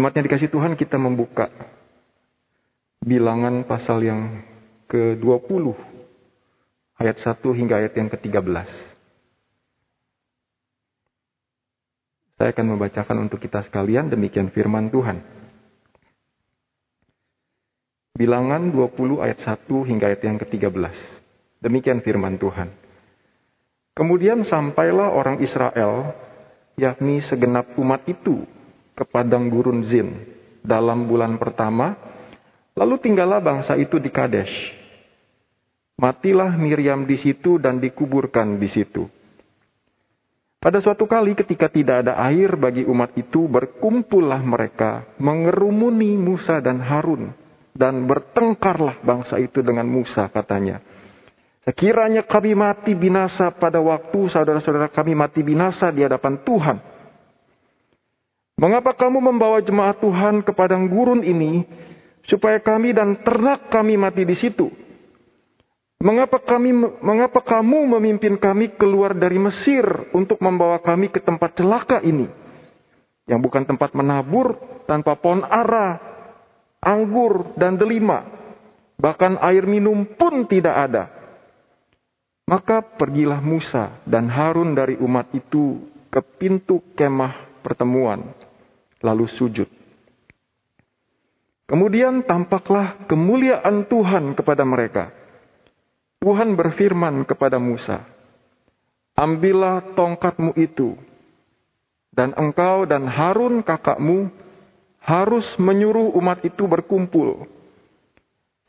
Jemaat yang dikasih Tuhan kita membuka bilangan pasal yang ke-20 ayat 1 hingga ayat yang ke-13. Saya akan membacakan untuk kita sekalian demikian firman Tuhan. Bilangan 20 ayat 1 hingga ayat yang ke-13. Demikian firman Tuhan. Kemudian sampailah orang Israel, yakni segenap umat itu, ke padang gurun Zin dalam bulan pertama, lalu tinggallah bangsa itu di Kadesh. Matilah Miriam di situ dan dikuburkan di situ. Pada suatu kali ketika tidak ada air bagi umat itu, berkumpullah mereka mengerumuni Musa dan Harun. Dan bertengkarlah bangsa itu dengan Musa katanya. Sekiranya kami mati binasa pada waktu saudara-saudara kami mati binasa di hadapan Tuhan. Mengapa kamu membawa jemaat Tuhan ke padang gurun ini supaya kami dan ternak kami mati di situ? Mengapa kami mengapa kamu memimpin kami keluar dari Mesir untuk membawa kami ke tempat celaka ini? Yang bukan tempat menabur tanpa pohon ara, anggur dan delima, bahkan air minum pun tidak ada. Maka pergilah Musa dan Harun dari umat itu ke pintu kemah pertemuan, lalu sujud. Kemudian tampaklah kemuliaan Tuhan kepada mereka. Tuhan berfirman kepada Musa, "Ambillah tongkatmu itu, dan engkau dan Harun kakakmu harus menyuruh umat itu berkumpul.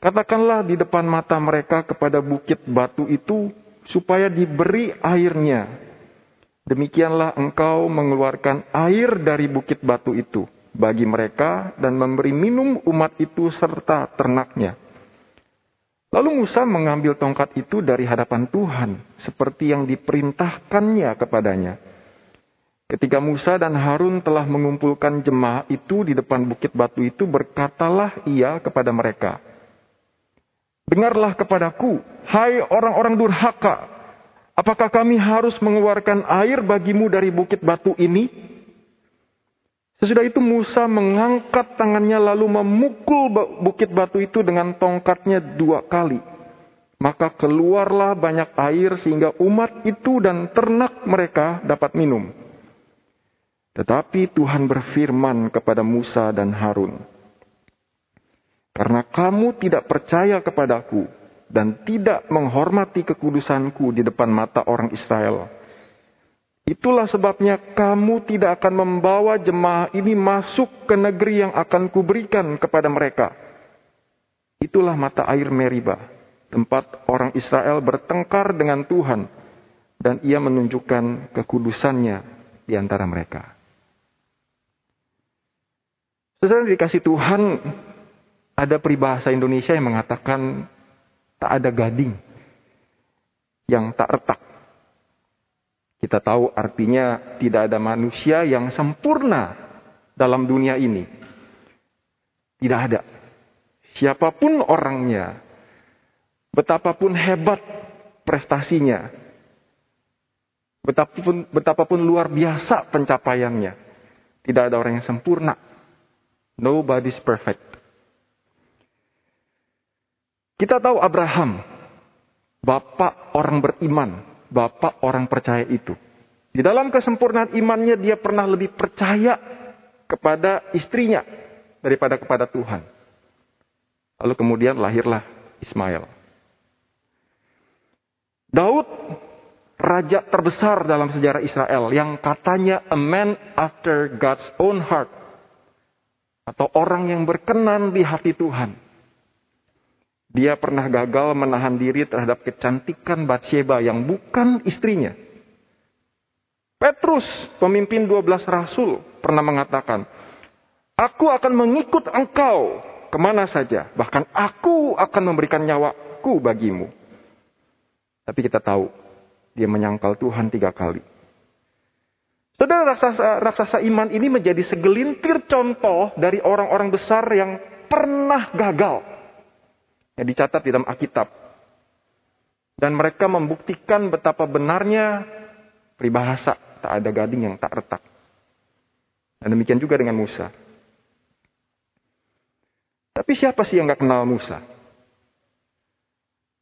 Katakanlah di depan mata mereka kepada bukit batu itu, supaya diberi airnya. Demikianlah engkau mengeluarkan air dari bukit batu itu bagi mereka dan memberi minum umat itu serta ternaknya. Lalu Musa mengambil tongkat itu dari hadapan Tuhan, seperti yang diperintahkannya kepadanya. Ketika Musa dan Harun telah mengumpulkan jemaah itu di depan bukit batu itu, berkatalah ia kepada mereka, Dengarlah kepadaku, hai orang-orang durhaka, apakah kami harus mengeluarkan air bagimu dari bukit batu ini? Sesudah itu Musa mengangkat tangannya lalu memukul bukit batu itu dengan tongkatnya dua kali. Maka keluarlah banyak air sehingga umat itu dan ternak mereka dapat minum. Tetapi Tuhan berfirman kepada Musa dan Harun, "Karena kamu tidak percaya kepadaku dan tidak menghormati kekudusanku di depan mata orang Israel, itulah sebabnya kamu tidak akan membawa jemaah ini masuk ke negeri yang akan kuberikan kepada mereka. Itulah mata air Meriba, tempat orang Israel bertengkar dengan Tuhan, dan ia menunjukkan kekudusannya di antara mereka." Saudara dikasih Tuhan, ada peribahasa Indonesia yang mengatakan tak ada gading yang tak retak. Kita tahu artinya tidak ada manusia yang sempurna dalam dunia ini. Tidak ada. Siapa pun orangnya, betapapun hebat prestasinya, betapapun, betapapun luar biasa pencapaiannya, tidak ada orang yang sempurna. Nobody's perfect. Kita tahu Abraham, bapak orang beriman, bapak orang percaya itu. Di dalam kesempurnaan imannya dia pernah lebih percaya kepada istrinya daripada kepada Tuhan. Lalu kemudian lahirlah Ismail. Daud raja terbesar dalam sejarah Israel yang katanya a man after God's own heart atau orang yang berkenan di hati Tuhan. Dia pernah gagal menahan diri terhadap kecantikan Batsheba yang bukan istrinya. Petrus, pemimpin 12 rasul, pernah mengatakan, Aku akan mengikut engkau ke mana saja. Bahkan aku akan memberikan nyawaku bagimu. Tapi kita tahu, dia menyangkal Tuhan tiga kali. Saudara raksasa, raksasa iman ini menjadi segelintir contoh dari orang-orang besar yang pernah gagal. Yang dicatat di dalam Alkitab. Dan mereka membuktikan betapa benarnya peribahasa tak ada gading yang tak retak. Dan demikian juga dengan Musa. Tapi siapa sih yang nggak kenal Musa?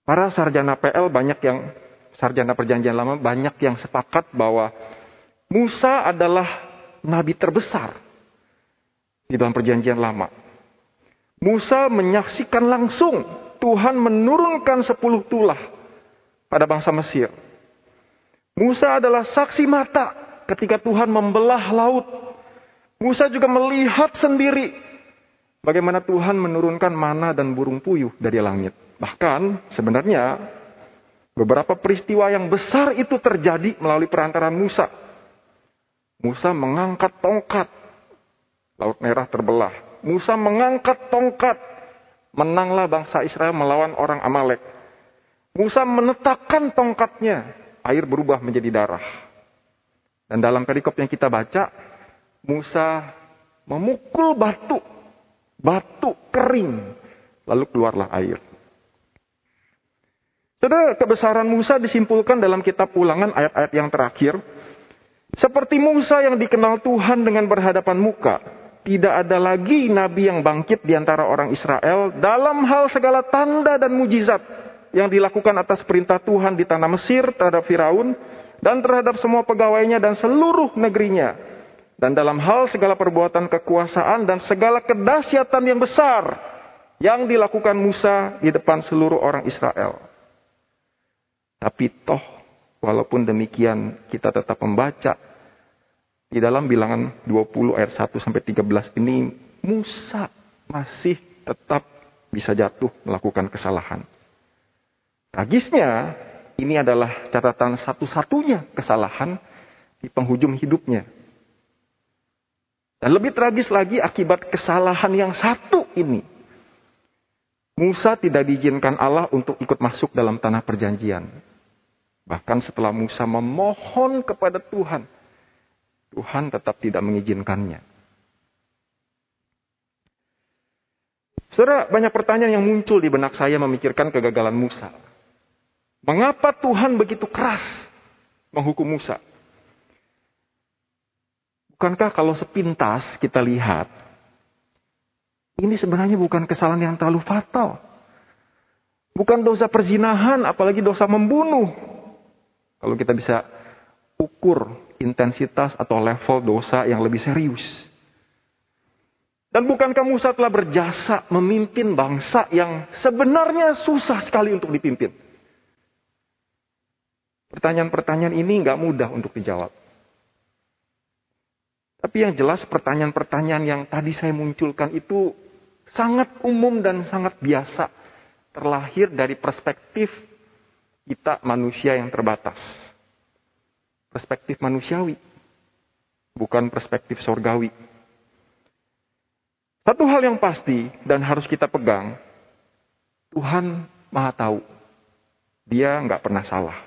Para sarjana PL banyak yang sarjana perjanjian lama banyak yang sepakat bahwa Musa adalah nabi terbesar di dalam perjanjian lama. Musa menyaksikan langsung Tuhan menurunkan sepuluh tulah pada bangsa Mesir. Musa adalah saksi mata ketika Tuhan membelah laut. Musa juga melihat sendiri bagaimana Tuhan menurunkan mana dan burung puyuh dari langit. Bahkan sebenarnya beberapa peristiwa yang besar itu terjadi melalui perantaran Musa. Musa mengangkat tongkat, Laut Merah terbelah. Musa mengangkat tongkat, menanglah bangsa Israel melawan orang Amalek. Musa menetapkan tongkatnya, air berubah menjadi darah. Dan dalam perikop yang kita baca, Musa memukul batu, batu kering, lalu keluarlah air. Saudara, kebesaran Musa disimpulkan dalam kitab ulangan ayat-ayat yang terakhir. Seperti Musa yang dikenal Tuhan dengan berhadapan muka. Tidak ada lagi nabi yang bangkit di antara orang Israel dalam hal segala tanda dan mujizat yang dilakukan atas perintah Tuhan di tanah Mesir terhadap Firaun dan terhadap semua pegawainya dan seluruh negerinya. Dan dalam hal segala perbuatan kekuasaan dan segala kedahsyatan yang besar yang dilakukan Musa di depan seluruh orang Israel. Tapi toh walaupun demikian kita tetap membaca di dalam bilangan 20 ayat 1 sampai 13 ini Musa masih tetap bisa jatuh melakukan kesalahan. Tragisnya ini adalah catatan satu-satunya kesalahan di penghujung hidupnya. Dan lebih tragis lagi akibat kesalahan yang satu ini. Musa tidak diizinkan Allah untuk ikut masuk dalam tanah perjanjian. Bahkan setelah Musa memohon kepada Tuhan, Tuhan tetap tidak mengizinkannya. Saudara, banyak pertanyaan yang muncul di benak saya memikirkan kegagalan Musa. Mengapa Tuhan begitu keras menghukum Musa? Bukankah kalau sepintas kita lihat, ini sebenarnya bukan kesalahan yang terlalu fatal. Bukan dosa perzinahan, apalagi dosa membunuh. Kalau kita bisa ukur intensitas atau level dosa yang lebih serius. Dan bukankah Musa telah berjasa memimpin bangsa yang sebenarnya susah sekali untuk dipimpin? Pertanyaan-pertanyaan ini nggak mudah untuk dijawab. Tapi yang jelas pertanyaan-pertanyaan yang tadi saya munculkan itu sangat umum dan sangat biasa. Terlahir dari perspektif kita manusia yang terbatas. Perspektif manusiawi, bukan perspektif sorgawi. Satu hal yang pasti dan harus kita pegang, Tuhan maha tahu. Dia nggak pernah salah.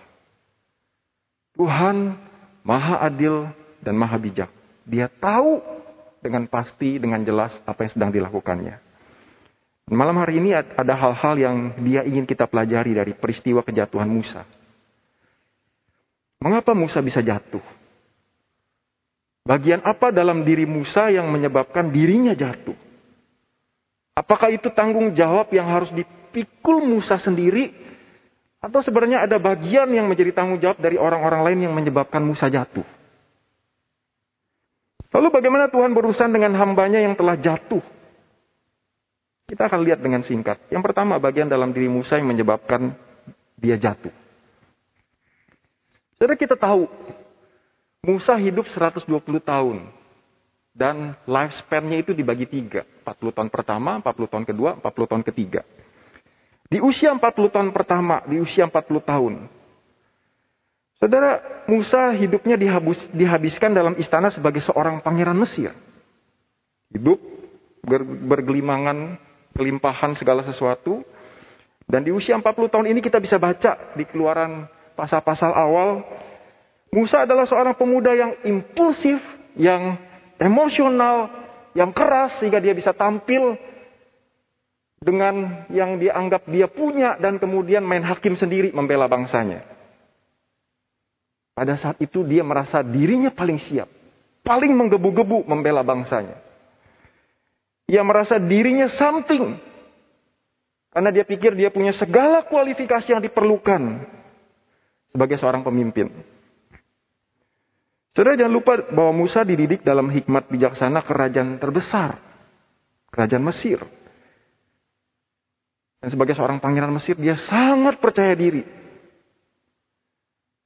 Tuhan maha adil dan maha bijak. Dia tahu dengan pasti, dengan jelas apa yang sedang dilakukannya. Malam hari ini ada hal-hal yang dia ingin kita pelajari dari peristiwa kejatuhan Musa. Mengapa Musa bisa jatuh? Bagian apa dalam diri Musa yang menyebabkan dirinya jatuh? Apakah itu tanggung jawab yang harus dipikul Musa sendiri? Atau sebenarnya ada bagian yang menjadi tanggung jawab dari orang-orang lain yang menyebabkan Musa jatuh? Lalu bagaimana Tuhan berurusan dengan hambanya yang telah jatuh? Kita akan lihat dengan singkat. Yang pertama bagian dalam diri Musa yang menyebabkan dia jatuh. Jadi kita tahu Musa hidup 120 tahun. Dan lifespan-nya itu dibagi tiga. 40 tahun pertama, 40 tahun kedua, 40 tahun ketiga. Di usia 40 tahun pertama, di usia 40 tahun. Saudara, Musa hidupnya dihabis, dihabiskan dalam istana sebagai seorang pangeran Mesir. Hidup ber, bergelimangan kelimpahan segala sesuatu. Dan di usia 40 tahun ini kita bisa baca di keluaran pasal-pasal awal. Musa adalah seorang pemuda yang impulsif, yang emosional, yang keras sehingga dia bisa tampil dengan yang dianggap dia punya dan kemudian main hakim sendiri membela bangsanya. Pada saat itu dia merasa dirinya paling siap, paling menggebu-gebu membela bangsanya. Ia merasa dirinya something. Karena dia pikir dia punya segala kualifikasi yang diperlukan sebagai seorang pemimpin. Saudara jangan lupa bahwa Musa dididik dalam hikmat bijaksana kerajaan terbesar. Kerajaan Mesir. Dan sebagai seorang pangeran Mesir, dia sangat percaya diri.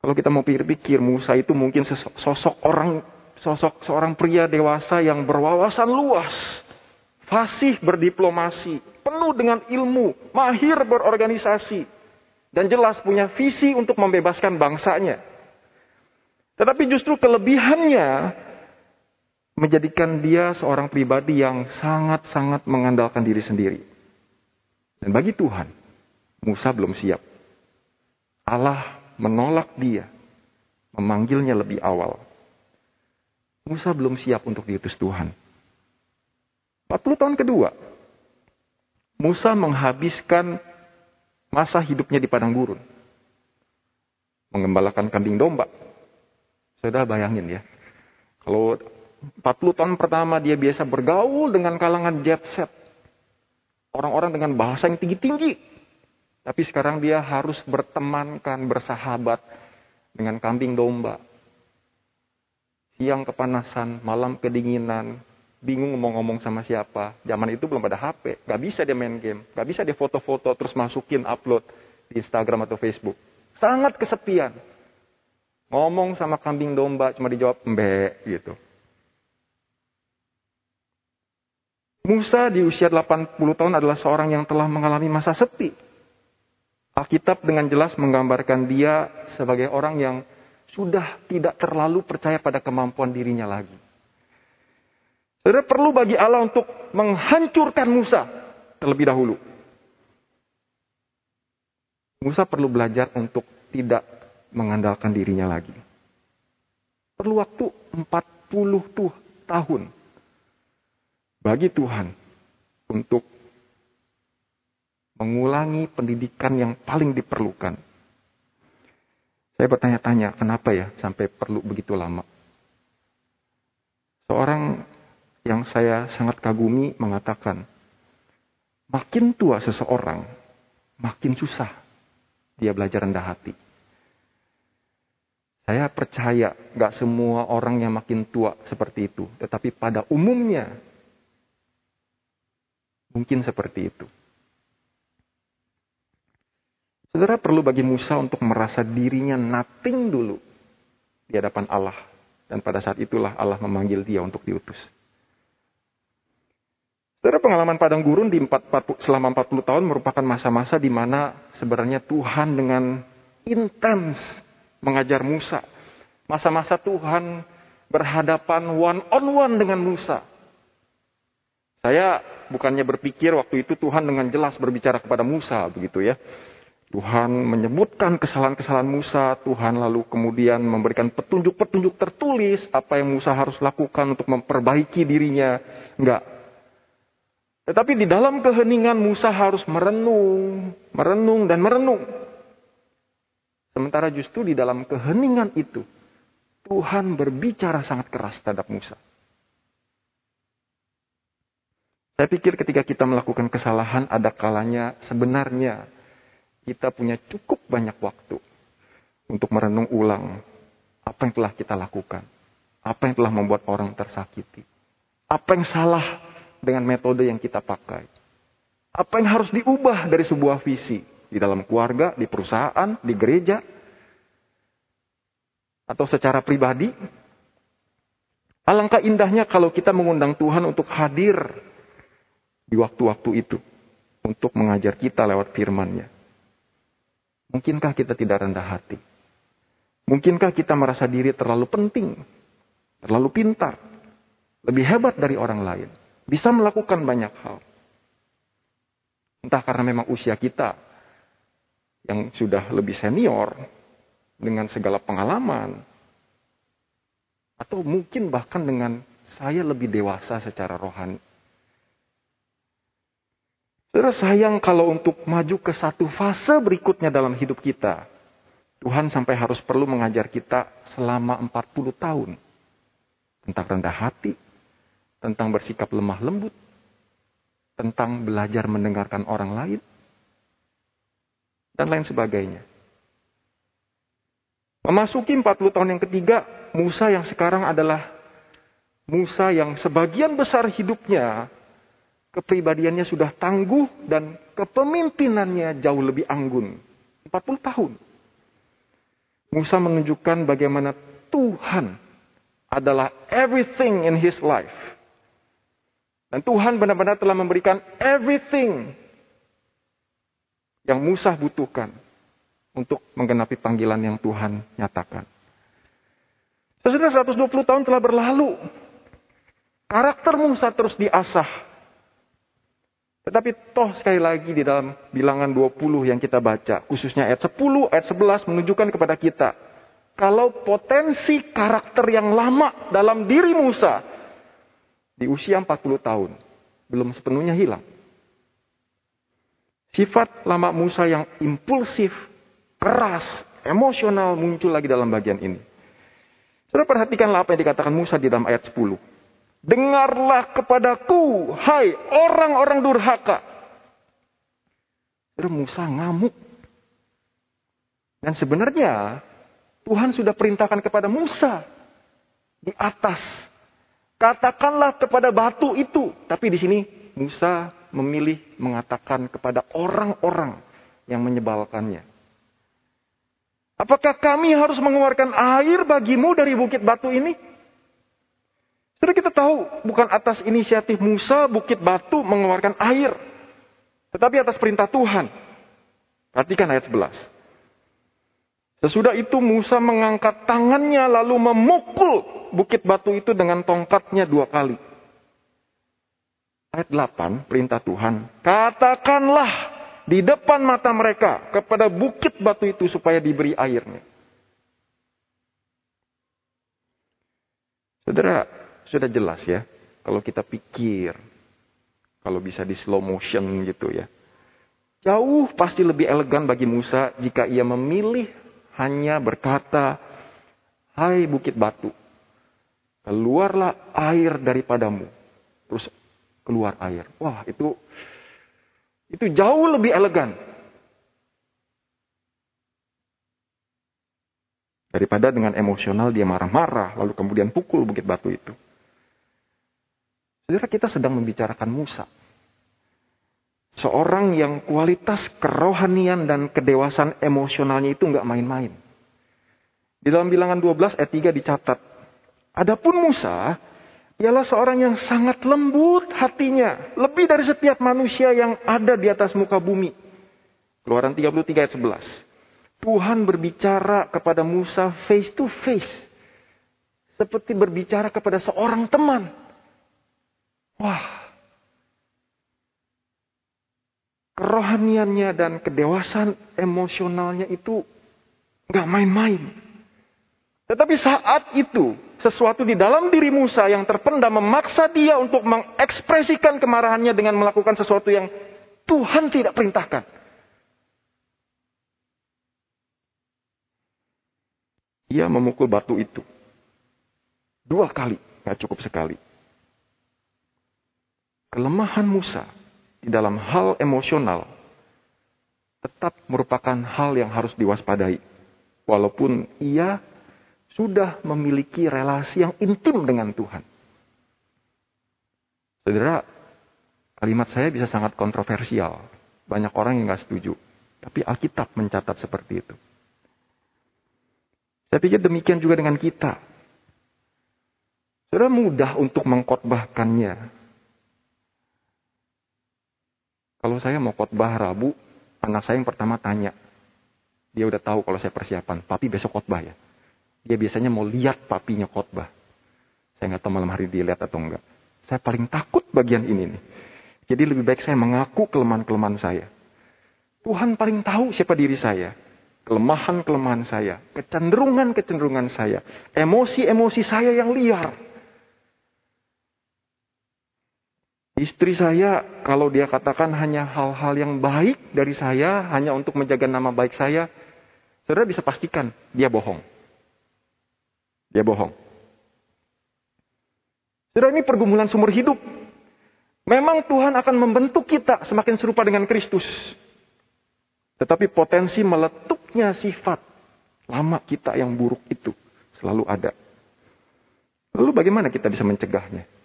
Kalau kita mau pikir-pikir, Musa itu mungkin sosok orang, sosok seorang pria dewasa yang berwawasan luas, fasih berdiplomasi, penuh dengan ilmu, mahir berorganisasi, dan jelas punya visi untuk membebaskan bangsanya. Tetapi justru kelebihannya menjadikan dia seorang pribadi yang sangat-sangat mengandalkan diri sendiri. Dan bagi Tuhan, Musa belum siap. Allah menolak dia, memanggilnya lebih awal. Musa belum siap untuk diutus Tuhan. 40 tahun kedua, Musa menghabiskan masa hidupnya di padang gurun. Mengembalakan kambing domba, Saudara bayangin ya. Kalau 40 tahun pertama dia biasa bergaul dengan kalangan jet set. Orang-orang dengan bahasa yang tinggi-tinggi. Tapi sekarang dia harus bertemankan, bersahabat dengan kambing domba. Siang kepanasan, malam kedinginan, bingung mau ngomong sama siapa. Zaman itu belum ada HP, gak bisa dia main game, gak bisa dia foto-foto terus masukin upload di Instagram atau Facebook. Sangat kesepian. Ngomong sama kambing domba cuma dijawab mbe gitu. Musa di usia 80 tahun adalah seorang yang telah mengalami masa sepi. Alkitab dengan jelas menggambarkan dia sebagai orang yang sudah tidak terlalu percaya pada kemampuan dirinya lagi. Saudara perlu bagi Allah untuk menghancurkan Musa terlebih dahulu. Musa perlu belajar untuk tidak mengandalkan dirinya lagi. Perlu waktu 40 tuh tahun bagi Tuhan untuk mengulangi pendidikan yang paling diperlukan. Saya bertanya-tanya, kenapa ya sampai perlu begitu lama? Seorang yang saya sangat kagumi mengatakan, makin tua seseorang, makin susah dia belajar rendah hati. Saya percaya gak semua orang yang makin tua seperti itu. Tetapi pada umumnya mungkin seperti itu. Saudara perlu bagi Musa untuk merasa dirinya nothing dulu di hadapan Allah. Dan pada saat itulah Allah memanggil dia untuk diutus. Saudara pengalaman padang gurun di 4, selama 40 tahun merupakan masa-masa di mana sebenarnya Tuhan dengan intens mengajar Musa. Masa-masa Tuhan berhadapan one on one dengan Musa. Saya bukannya berpikir waktu itu Tuhan dengan jelas berbicara kepada Musa begitu ya. Tuhan menyebutkan kesalahan-kesalahan Musa, Tuhan lalu kemudian memberikan petunjuk-petunjuk tertulis apa yang Musa harus lakukan untuk memperbaiki dirinya. Enggak. Tetapi di dalam keheningan Musa harus merenung, merenung dan merenung. Sementara justru di dalam keheningan itu, Tuhan berbicara sangat keras terhadap Musa. Saya pikir ketika kita melakukan kesalahan, ada kalanya sebenarnya kita punya cukup banyak waktu untuk merenung ulang apa yang telah kita lakukan, apa yang telah membuat orang tersakiti, apa yang salah dengan metode yang kita pakai, apa yang harus diubah dari sebuah visi, di dalam keluarga, di perusahaan, di gereja, atau secara pribadi. Alangkah indahnya kalau kita mengundang Tuhan untuk hadir di waktu-waktu itu. Untuk mengajar kita lewat firman-Nya. Mungkinkah kita tidak rendah hati? Mungkinkah kita merasa diri terlalu penting? Terlalu pintar? Lebih hebat dari orang lain? Bisa melakukan banyak hal? Entah karena memang usia kita yang sudah lebih senior, dengan segala pengalaman, atau mungkin bahkan dengan saya lebih dewasa secara rohani. Saudara sayang kalau untuk maju ke satu fase berikutnya dalam hidup kita, Tuhan sampai harus perlu mengajar kita selama 40 tahun tentang rendah hati, tentang bersikap lemah lembut, tentang belajar mendengarkan orang lain, dan lain sebagainya. Memasuki 40 tahun yang ketiga, Musa yang sekarang adalah Musa yang sebagian besar hidupnya kepribadiannya sudah tangguh dan kepemimpinannya jauh lebih anggun. 40 tahun. Musa menunjukkan bagaimana Tuhan adalah everything in his life. Dan Tuhan benar-benar telah memberikan everything yang Musa butuhkan untuk menggenapi panggilan yang Tuhan nyatakan. Sesudah 120 tahun telah berlalu. Karakter Musa terus diasah. Tetapi toh sekali lagi di dalam bilangan 20 yang kita baca, khususnya ayat 10, ayat 11 menunjukkan kepada kita, kalau potensi karakter yang lama dalam diri Musa di usia 40 tahun belum sepenuhnya hilang. Sifat lama Musa yang impulsif, keras, emosional muncul lagi dalam bagian ini. Saudara perhatikanlah apa yang dikatakan Musa di dalam ayat 10. Dengarlah kepadaku, hai orang-orang durhaka. Saudara Musa ngamuk. Dan sebenarnya Tuhan sudah perintahkan kepada Musa di atas. Katakanlah kepada batu itu. Tapi di sini Musa memilih mengatakan kepada orang-orang yang menyebalkannya. Apakah kami harus mengeluarkan air bagimu dari bukit batu ini? Sudah kita tahu, bukan atas inisiatif Musa, bukit batu mengeluarkan air. Tetapi atas perintah Tuhan. Perhatikan ayat 11. Sesudah itu Musa mengangkat tangannya lalu memukul bukit batu itu dengan tongkatnya dua kali. Ayat 8, perintah Tuhan. Katakanlah di depan mata mereka kepada bukit batu itu supaya diberi airnya. Saudara, sudah jelas ya, kalau kita pikir, kalau bisa di slow motion gitu ya. Jauh pasti lebih elegan bagi Musa jika ia memilih hanya berkata, Hai bukit batu, keluarlah air daripadamu. Terus keluar air. Wah itu itu jauh lebih elegan. Daripada dengan emosional dia marah-marah, lalu kemudian pukul bukit batu itu. Saudara kita sedang membicarakan Musa. Seorang yang kualitas kerohanian dan kedewasaan emosionalnya itu nggak main-main. Di dalam bilangan 12 ayat 3 dicatat. Adapun Musa ialah seorang yang sangat lembut hatinya. Lebih dari setiap manusia yang ada di atas muka bumi. Keluaran 33 ayat 11. Tuhan berbicara kepada Musa face to face. Seperti berbicara kepada seorang teman. Wah. Kerohaniannya dan kedewasaan emosionalnya itu gak main-main. Tetapi saat itu, sesuatu di dalam diri Musa yang terpendam memaksa dia untuk mengekspresikan kemarahannya dengan melakukan sesuatu yang Tuhan tidak perintahkan. Ia memukul batu itu. Dua kali, nggak cukup sekali. Kelemahan Musa di dalam hal emosional tetap merupakan hal yang harus diwaspadai. Walaupun ia sudah memiliki relasi yang intim dengan Tuhan. Saudara, kalimat saya bisa sangat kontroversial. Banyak orang yang nggak setuju. Tapi Alkitab mencatat seperti itu. Saya pikir demikian juga dengan kita. Saudara mudah untuk mengkotbahkannya. Kalau saya mau khotbah Rabu, anak saya yang pertama tanya. Dia udah tahu kalau saya persiapan. Papi besok khotbah ya. Dia biasanya mau lihat papinya khotbah. Saya nggak tahu malam hari dia lihat atau enggak. Saya paling takut bagian ini nih. Jadi lebih baik saya mengaku kelemahan-kelemahan saya. Tuhan paling tahu siapa diri saya. Kelemahan-kelemahan saya. Kecenderungan-kecenderungan saya. Emosi-emosi saya yang liar. Istri saya, kalau dia katakan hanya hal-hal yang baik dari saya, hanya untuk menjaga nama baik saya, saudara bisa pastikan dia bohong. Dia bohong. Saudara ini pergumulan sumber hidup. Memang Tuhan akan membentuk kita semakin serupa dengan Kristus. Tetapi potensi meletuknya sifat lama kita yang buruk itu selalu ada. Lalu bagaimana kita bisa mencegahnya?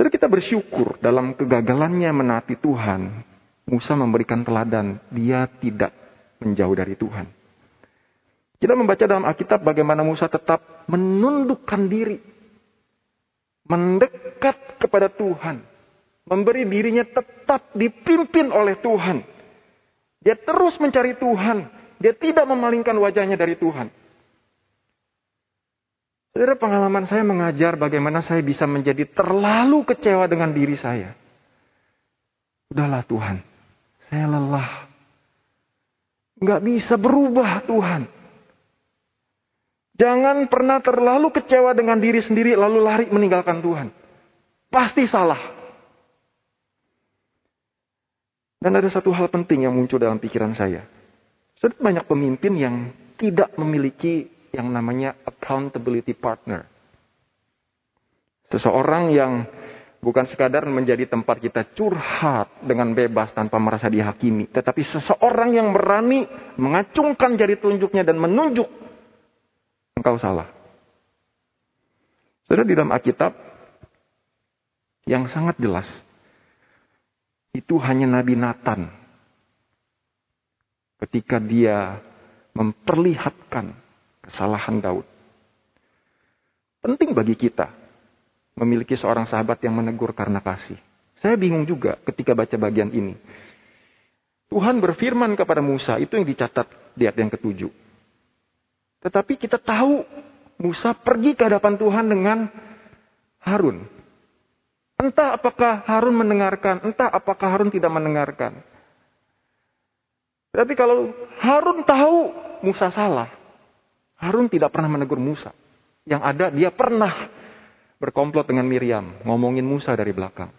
Jadi kita bersyukur dalam kegagalannya menaati Tuhan. Musa memberikan teladan, dia tidak menjauh dari Tuhan. Kita membaca dalam Alkitab bagaimana Musa tetap menundukkan diri mendekat kepada Tuhan, memberi dirinya tetap dipimpin oleh Tuhan. Dia terus mencari Tuhan, dia tidak memalingkan wajahnya dari Tuhan. Saudara, pengalaman saya mengajar bagaimana saya bisa menjadi terlalu kecewa dengan diri saya. Udahlah Tuhan, saya lelah. Nggak bisa berubah Tuhan. Jangan pernah terlalu kecewa dengan diri sendiri lalu lari meninggalkan Tuhan. Pasti salah. Dan ada satu hal penting yang muncul dalam pikiran saya. Sudah banyak pemimpin yang tidak memiliki yang namanya accountability partner. Seseorang yang bukan sekadar menjadi tempat kita curhat dengan bebas tanpa merasa dihakimi. Tetapi seseorang yang berani mengacungkan jari telunjuknya dan menunjuk engkau salah. Saudara di dalam Alkitab yang sangat jelas itu hanya Nabi Nathan ketika dia memperlihatkan kesalahan Daud. Penting bagi kita memiliki seorang sahabat yang menegur karena kasih. Saya bingung juga ketika baca bagian ini. Tuhan berfirman kepada Musa, itu yang dicatat di ayat yang ketujuh. Tetapi kita tahu Musa pergi ke hadapan Tuhan dengan Harun. Entah apakah Harun mendengarkan, entah apakah Harun tidak mendengarkan. Tapi kalau Harun tahu Musa salah, Harun tidak pernah menegur Musa. Yang ada dia pernah berkomplot dengan Miriam, ngomongin Musa dari belakang.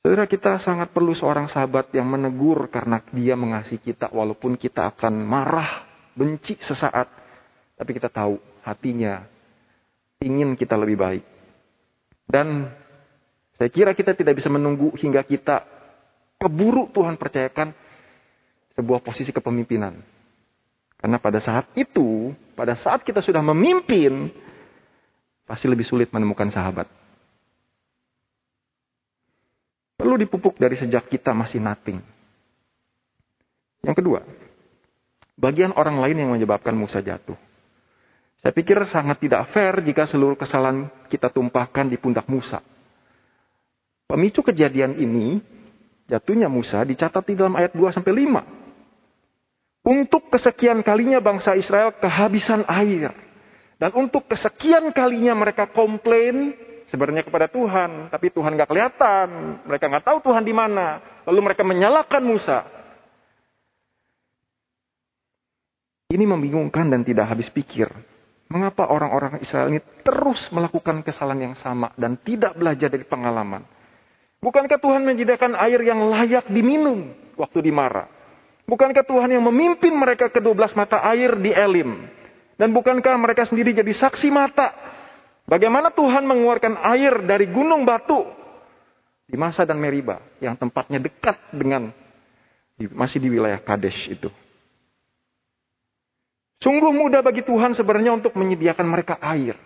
Saudara kita sangat perlu seorang sahabat yang menegur karena dia mengasihi kita walaupun kita akan marah, benci sesaat. Tapi kita tahu hatinya ingin kita lebih baik. Dan saya kira kita tidak bisa menunggu hingga kita keburu Tuhan percayakan sebuah posisi kepemimpinan. Karena pada saat itu, pada saat kita sudah memimpin, pasti lebih sulit menemukan sahabat. Perlu dipupuk dari sejak kita masih nothing. Yang kedua, bagian orang lain yang menyebabkan Musa jatuh. Saya pikir sangat tidak fair jika seluruh kesalahan kita tumpahkan di pundak Musa. Pemicu kejadian ini, jatuhnya Musa dicatat di dalam ayat 2 sampai 5. Untuk kesekian kalinya bangsa Israel kehabisan air. Dan untuk kesekian kalinya mereka komplain sebenarnya kepada Tuhan, tapi Tuhan gak kelihatan. Mereka gak tahu Tuhan di mana. Lalu mereka menyalahkan Musa. Ini membingungkan dan tidak habis pikir. Mengapa orang-orang Israel ini terus melakukan kesalahan yang sama dan tidak belajar dari pengalaman? Bukankah Tuhan menyediakan air yang layak diminum waktu di Mara? Bukankah Tuhan yang memimpin mereka ke 12 mata air di Elim? Dan bukankah mereka sendiri jadi saksi mata Bagaimana Tuhan mengeluarkan air dari gunung batu di Masa dan Meriba yang tempatnya dekat dengan masih di wilayah Kadesh itu. Sungguh mudah bagi Tuhan sebenarnya untuk menyediakan mereka air.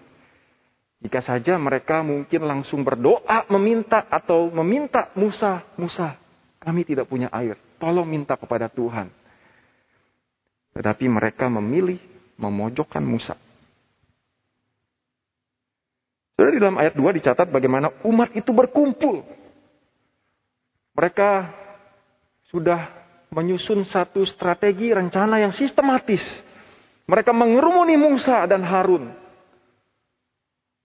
Jika saja mereka mungkin langsung berdoa meminta atau meminta Musa, Musa, kami tidak punya air, tolong minta kepada Tuhan. Tetapi mereka memilih memojokkan Musa. Saudara di dalam ayat 2 dicatat bagaimana umat itu berkumpul. Mereka sudah menyusun satu strategi rencana yang sistematis. Mereka mengerumuni Musa dan Harun.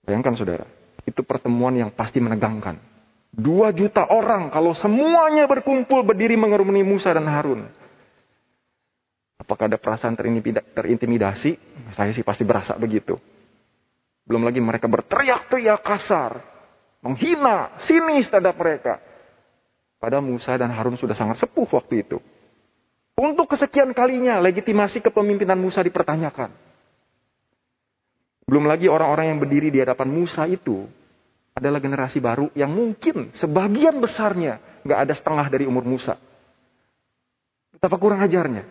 Bayangkan saudara, itu pertemuan yang pasti menegangkan. Dua juta orang kalau semuanya berkumpul berdiri mengerumuni Musa dan Harun. Apakah ada perasaan terintimidasi? Saya sih pasti berasa begitu. Belum lagi mereka berteriak-teriak kasar. Menghina, sinis terhadap mereka. Pada Musa dan Harun sudah sangat sepuh waktu itu. Untuk kesekian kalinya legitimasi kepemimpinan Musa dipertanyakan. Belum lagi orang-orang yang berdiri di hadapan Musa itu adalah generasi baru yang mungkin sebagian besarnya nggak ada setengah dari umur Musa. Betapa kurang ajarnya.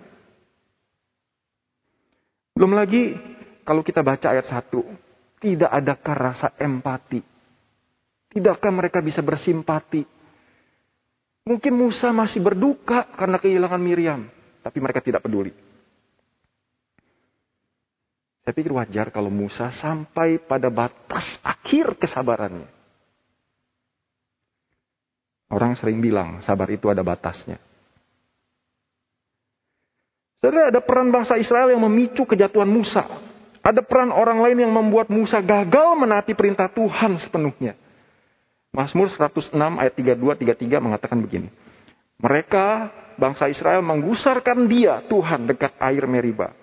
Belum lagi kalau kita baca ayat 1, tidak adakah rasa empati? Tidakkah mereka bisa bersimpati? Mungkin Musa masih berduka karena kehilangan Miriam, tapi mereka tidak peduli. Saya pikir wajar kalau Musa sampai pada batas akhir kesabarannya. Orang sering bilang sabar itu ada batasnya. Saudara, ada peran bangsa Israel yang memicu kejatuhan Musa. Ada peran orang lain yang membuat Musa gagal menaati perintah Tuhan sepenuhnya. Mazmur 106 ayat 32 33 mengatakan begini. Mereka bangsa Israel menggusarkan dia Tuhan dekat air Meriba.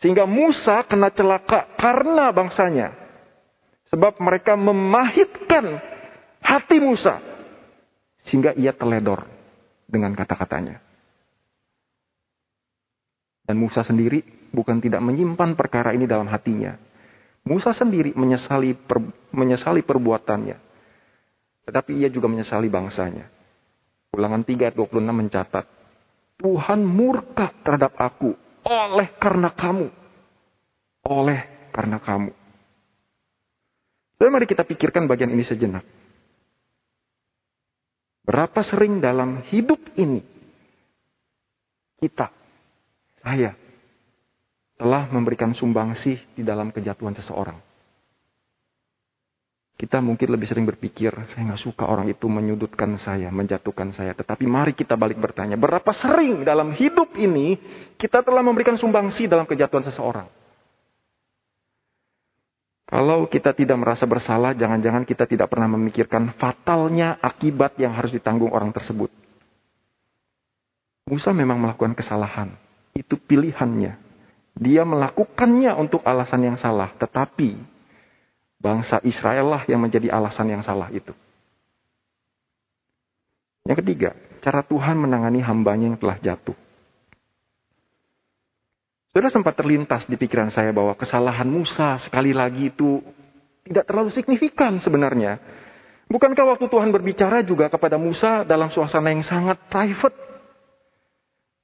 Sehingga Musa kena celaka karena bangsanya. Sebab mereka memahitkan hati Musa. Sehingga ia teledor dengan kata-katanya. Dan Musa sendiri bukan tidak menyimpan perkara ini dalam hatinya. Musa sendiri menyesali, per, menyesali perbuatannya. Tetapi ia juga menyesali bangsanya. Ulangan 3 ayat 26 mencatat. Tuhan murka terhadap aku oleh karena kamu. Oleh karena kamu. Jadi mari kita pikirkan bagian ini sejenak. Berapa sering dalam hidup ini kita, saya, telah memberikan sumbangsih di dalam kejatuhan seseorang. Kita mungkin lebih sering berpikir, saya nggak suka orang itu menyudutkan saya, menjatuhkan saya. Tetapi mari kita balik bertanya, berapa sering dalam hidup ini kita telah memberikan sumbangsi dalam kejatuhan seseorang? Kalau kita tidak merasa bersalah, jangan-jangan kita tidak pernah memikirkan fatalnya akibat yang harus ditanggung orang tersebut. Musa memang melakukan kesalahan. Itu pilihannya. Dia melakukannya untuk alasan yang salah. Tetapi Bangsa Israel lah yang menjadi alasan yang salah itu. Yang ketiga, cara Tuhan menangani hambanya yang telah jatuh. Sudah sempat terlintas di pikiran saya bahwa kesalahan Musa sekali lagi itu tidak terlalu signifikan sebenarnya. Bukankah waktu Tuhan berbicara juga kepada Musa dalam suasana yang sangat private?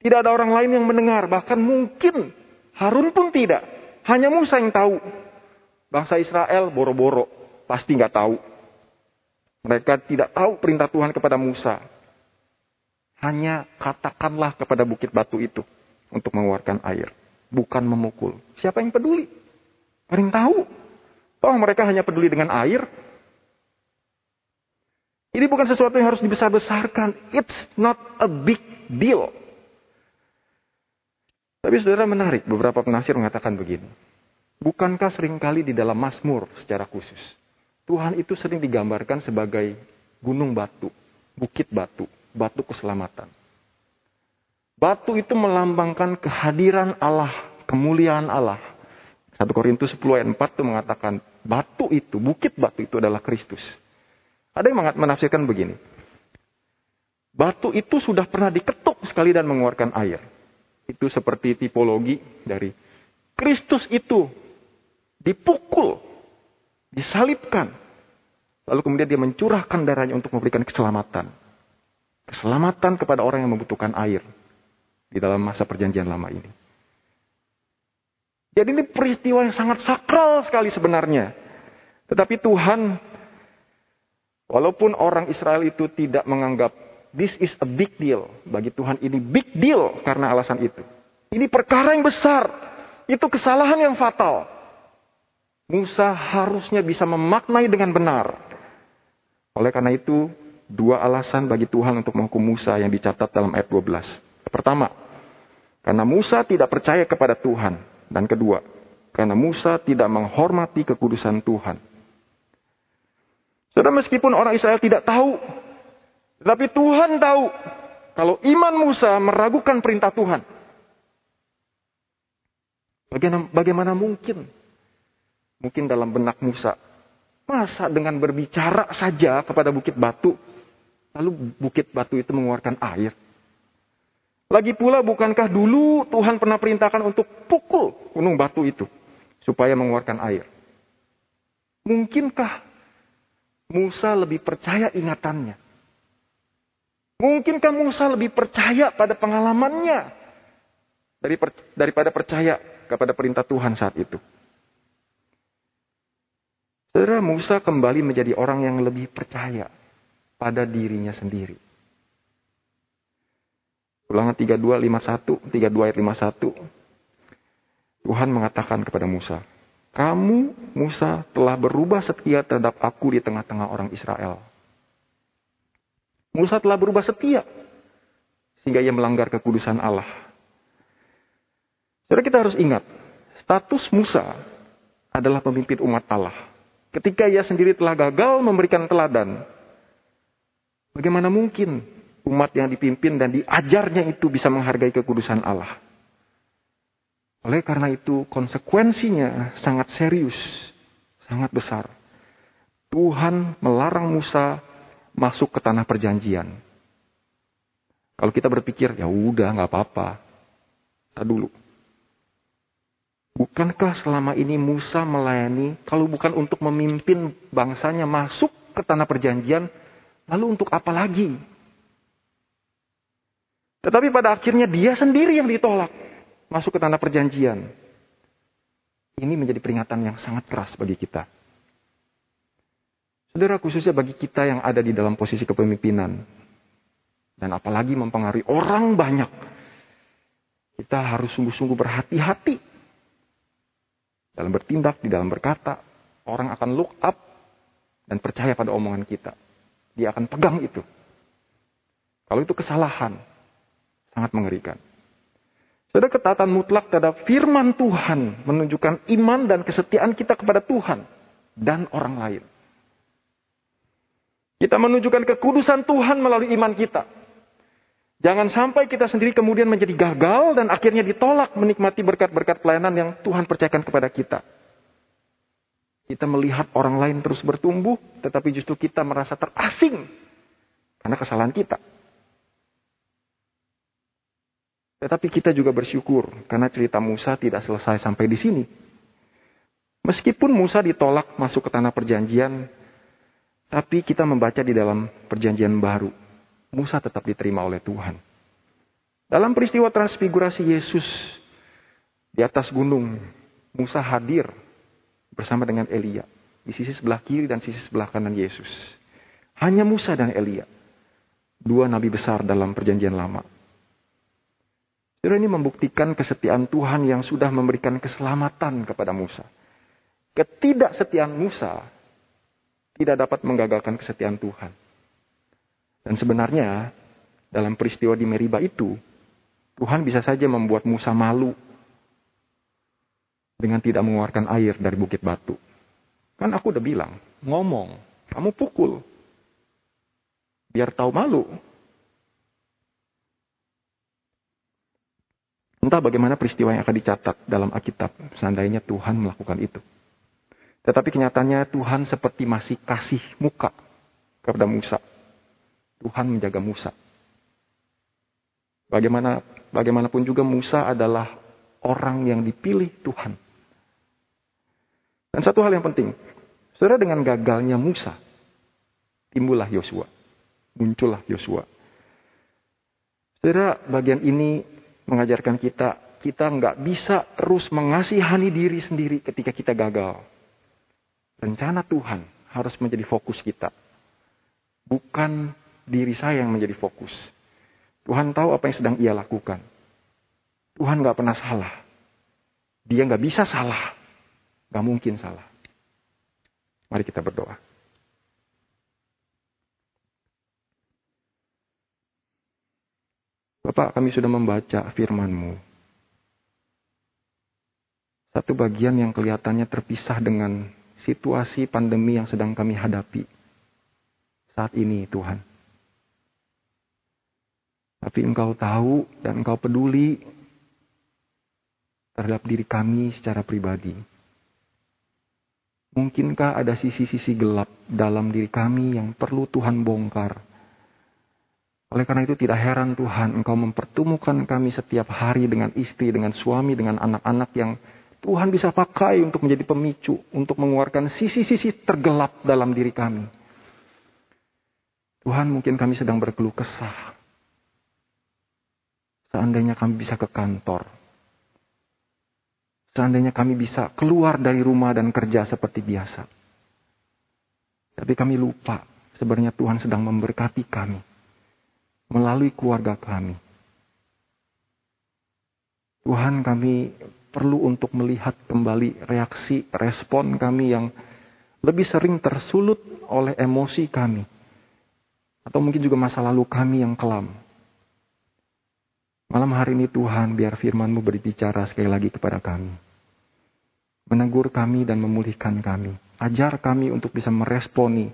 Tidak ada orang lain yang mendengar, bahkan mungkin Harun pun tidak. Hanya Musa yang tahu Bangsa Israel boro-boro, pasti nggak tahu. Mereka tidak tahu perintah Tuhan kepada Musa. Hanya katakanlah kepada bukit batu itu untuk mengeluarkan air. Bukan memukul. Siapa yang peduli? Paling tahu. Oh mereka hanya peduli dengan air. Ini bukan sesuatu yang harus dibesar-besarkan. It's not a big deal. Tapi saudara menarik, beberapa penafsir mengatakan begini. Bukankah sering kali di dalam Mazmur secara khusus, Tuhan itu sering digambarkan sebagai gunung batu, bukit batu, batu keselamatan. Batu itu melambangkan kehadiran Allah, kemuliaan Allah. 1 Korintus 10 ayat 4 itu mengatakan, batu itu, bukit batu itu adalah Kristus. Ada yang menafsirkan begini. Batu itu sudah pernah diketuk sekali dan mengeluarkan air. Itu seperti tipologi dari Kristus itu dipukul, disalibkan. Lalu kemudian dia mencurahkan darahnya untuk memberikan keselamatan. Keselamatan kepada orang yang membutuhkan air di dalam masa perjanjian lama ini. Jadi ini peristiwa yang sangat sakral sekali sebenarnya. Tetapi Tuhan, walaupun orang Israel itu tidak menganggap this is a big deal. Bagi Tuhan ini big deal karena alasan itu. Ini perkara yang besar. Itu kesalahan yang fatal. Musa harusnya bisa memaknai dengan benar. Oleh karena itu, dua alasan bagi Tuhan untuk menghukum Musa yang dicatat dalam ayat 12. Pertama, karena Musa tidak percaya kepada Tuhan. Dan kedua, karena Musa tidak menghormati kekudusan Tuhan. Saudara, meskipun orang Israel tidak tahu, tetapi Tuhan tahu kalau iman Musa meragukan perintah Tuhan. Bagaimana, bagaimana mungkin Mungkin dalam benak Musa. Masa dengan berbicara saja kepada bukit batu, lalu bukit batu itu mengeluarkan air? Lagi pula bukankah dulu Tuhan pernah perintahkan untuk pukul gunung batu itu supaya mengeluarkan air? Mungkinkah Musa lebih percaya ingatannya. Mungkinkah Musa lebih percaya pada pengalamannya daripada percaya kepada perintah Tuhan saat itu? Saudara Musa kembali menjadi orang yang lebih percaya pada dirinya sendiri. Ulangan 32, 51, 32 ayat 51. Tuhan mengatakan kepada Musa, Kamu, Musa, telah berubah setia terhadap aku di tengah-tengah orang Israel. Musa telah berubah setia. Sehingga ia melanggar kekudusan Allah. Saudara kita harus ingat, status Musa adalah pemimpin umat Allah. Ketika ia sendiri telah gagal memberikan teladan, bagaimana mungkin umat yang dipimpin dan diajarnya itu bisa menghargai kekudusan Allah. Oleh karena itu konsekuensinya sangat serius, sangat besar. Tuhan melarang Musa masuk ke tanah perjanjian. Kalau kita berpikir, ya udah nggak apa-apa. Tak dulu. Bukankah selama ini Musa melayani, kalau bukan untuk memimpin bangsanya masuk ke tanah perjanjian, lalu untuk apa lagi? Tetapi pada akhirnya dia sendiri yang ditolak masuk ke tanah perjanjian. Ini menjadi peringatan yang sangat keras bagi kita. Saudara khususnya bagi kita yang ada di dalam posisi kepemimpinan. Dan apalagi mempengaruhi orang banyak. Kita harus sungguh-sungguh berhati-hati. Dalam bertindak, di dalam berkata. Orang akan look up dan percaya pada omongan kita. Dia akan pegang itu. Kalau itu kesalahan, Sangat mengerikan. Saudara ketatan mutlak terhadap firman Tuhan menunjukkan iman dan kesetiaan kita kepada Tuhan dan orang lain. Kita menunjukkan kekudusan Tuhan melalui iman kita. Jangan sampai kita sendiri kemudian menjadi gagal dan akhirnya ditolak menikmati berkat-berkat pelayanan yang Tuhan percayakan kepada kita. Kita melihat orang lain terus bertumbuh, tetapi justru kita merasa terasing karena kesalahan kita. Tetapi kita juga bersyukur karena cerita Musa tidak selesai sampai di sini. Meskipun Musa ditolak masuk ke tanah perjanjian, tapi kita membaca di dalam perjanjian baru, Musa tetap diterima oleh Tuhan. Dalam peristiwa transfigurasi Yesus di atas gunung, Musa hadir bersama dengan Elia di sisi sebelah kiri dan sisi sebelah kanan Yesus. Hanya Musa dan Elia, dua nabi besar dalam perjanjian lama. Saudara ini membuktikan kesetiaan Tuhan yang sudah memberikan keselamatan kepada Musa. Ketidaksetiaan Musa tidak dapat menggagalkan kesetiaan Tuhan. Dan sebenarnya dalam peristiwa di Meriba itu, Tuhan bisa saja membuat Musa malu dengan tidak mengeluarkan air dari bukit batu. Kan aku udah bilang, ngomong, kamu pukul. Biar tahu malu. Entah bagaimana peristiwa yang akan dicatat dalam Alkitab seandainya Tuhan melakukan itu. Tetapi kenyataannya Tuhan seperti masih kasih muka kepada Musa. Tuhan menjaga Musa. Bagaimana bagaimanapun juga Musa adalah orang yang dipilih Tuhan. Dan satu hal yang penting, saudara dengan gagalnya Musa, timbullah Yosua. Muncullah Yosua. Saudara, bagian ini mengajarkan kita, kita nggak bisa terus mengasihani diri sendiri ketika kita gagal. Rencana Tuhan harus menjadi fokus kita. Bukan diri saya yang menjadi fokus. Tuhan tahu apa yang sedang ia lakukan. Tuhan nggak pernah salah. Dia nggak bisa salah. Nggak mungkin salah. Mari kita berdoa. Bapak, kami sudah membaca firman-Mu. Satu bagian yang kelihatannya terpisah dengan situasi pandemi yang sedang kami hadapi saat ini, Tuhan. Tapi Engkau tahu dan Engkau peduli terhadap diri kami secara pribadi. Mungkinkah ada sisi-sisi gelap dalam diri kami yang perlu Tuhan bongkar? Oleh karena itu tidak heran Tuhan Engkau mempertemukan kami setiap hari dengan istri, dengan suami, dengan anak-anak yang Tuhan bisa pakai untuk menjadi pemicu, untuk mengeluarkan sisi-sisi tergelap dalam diri kami. Tuhan mungkin kami sedang berkeluh kesah. Seandainya kami bisa ke kantor. Seandainya kami bisa keluar dari rumah dan kerja seperti biasa. Tapi kami lupa sebenarnya Tuhan sedang memberkati kami. Melalui keluarga kami. Tuhan kami perlu untuk melihat kembali reaksi, respon kami yang lebih sering tersulut oleh emosi kami atau mungkin juga masa lalu kami yang kelam. Malam hari ini Tuhan biar firman-Mu berbicara sekali lagi kepada kami. Menegur kami dan memulihkan kami. Ajar kami untuk bisa meresponi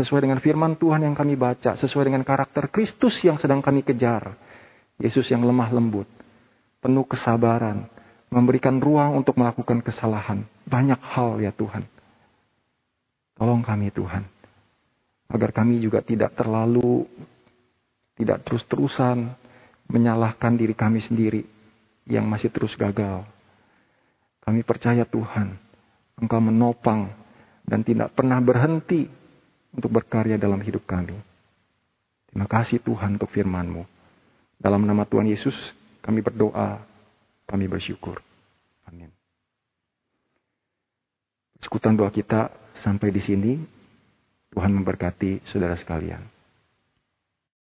sesuai dengan firman Tuhan yang kami baca, sesuai dengan karakter Kristus yang sedang kami kejar. Yesus yang lemah lembut, penuh kesabaran, memberikan ruang untuk melakukan kesalahan. Banyak hal ya Tuhan. Tolong kami Tuhan agar kami juga tidak terlalu tidak terus-terusan menyalahkan diri kami sendiri yang masih terus gagal. Kami percaya Tuhan, Engkau menopang dan tidak pernah berhenti untuk berkarya dalam hidup kami. Terima kasih Tuhan untuk firman-Mu. Dalam nama Tuhan Yesus kami berdoa, kami bersyukur. Amin. Sekutan doa kita sampai di sini. Tuhan memberkati saudara sekalian.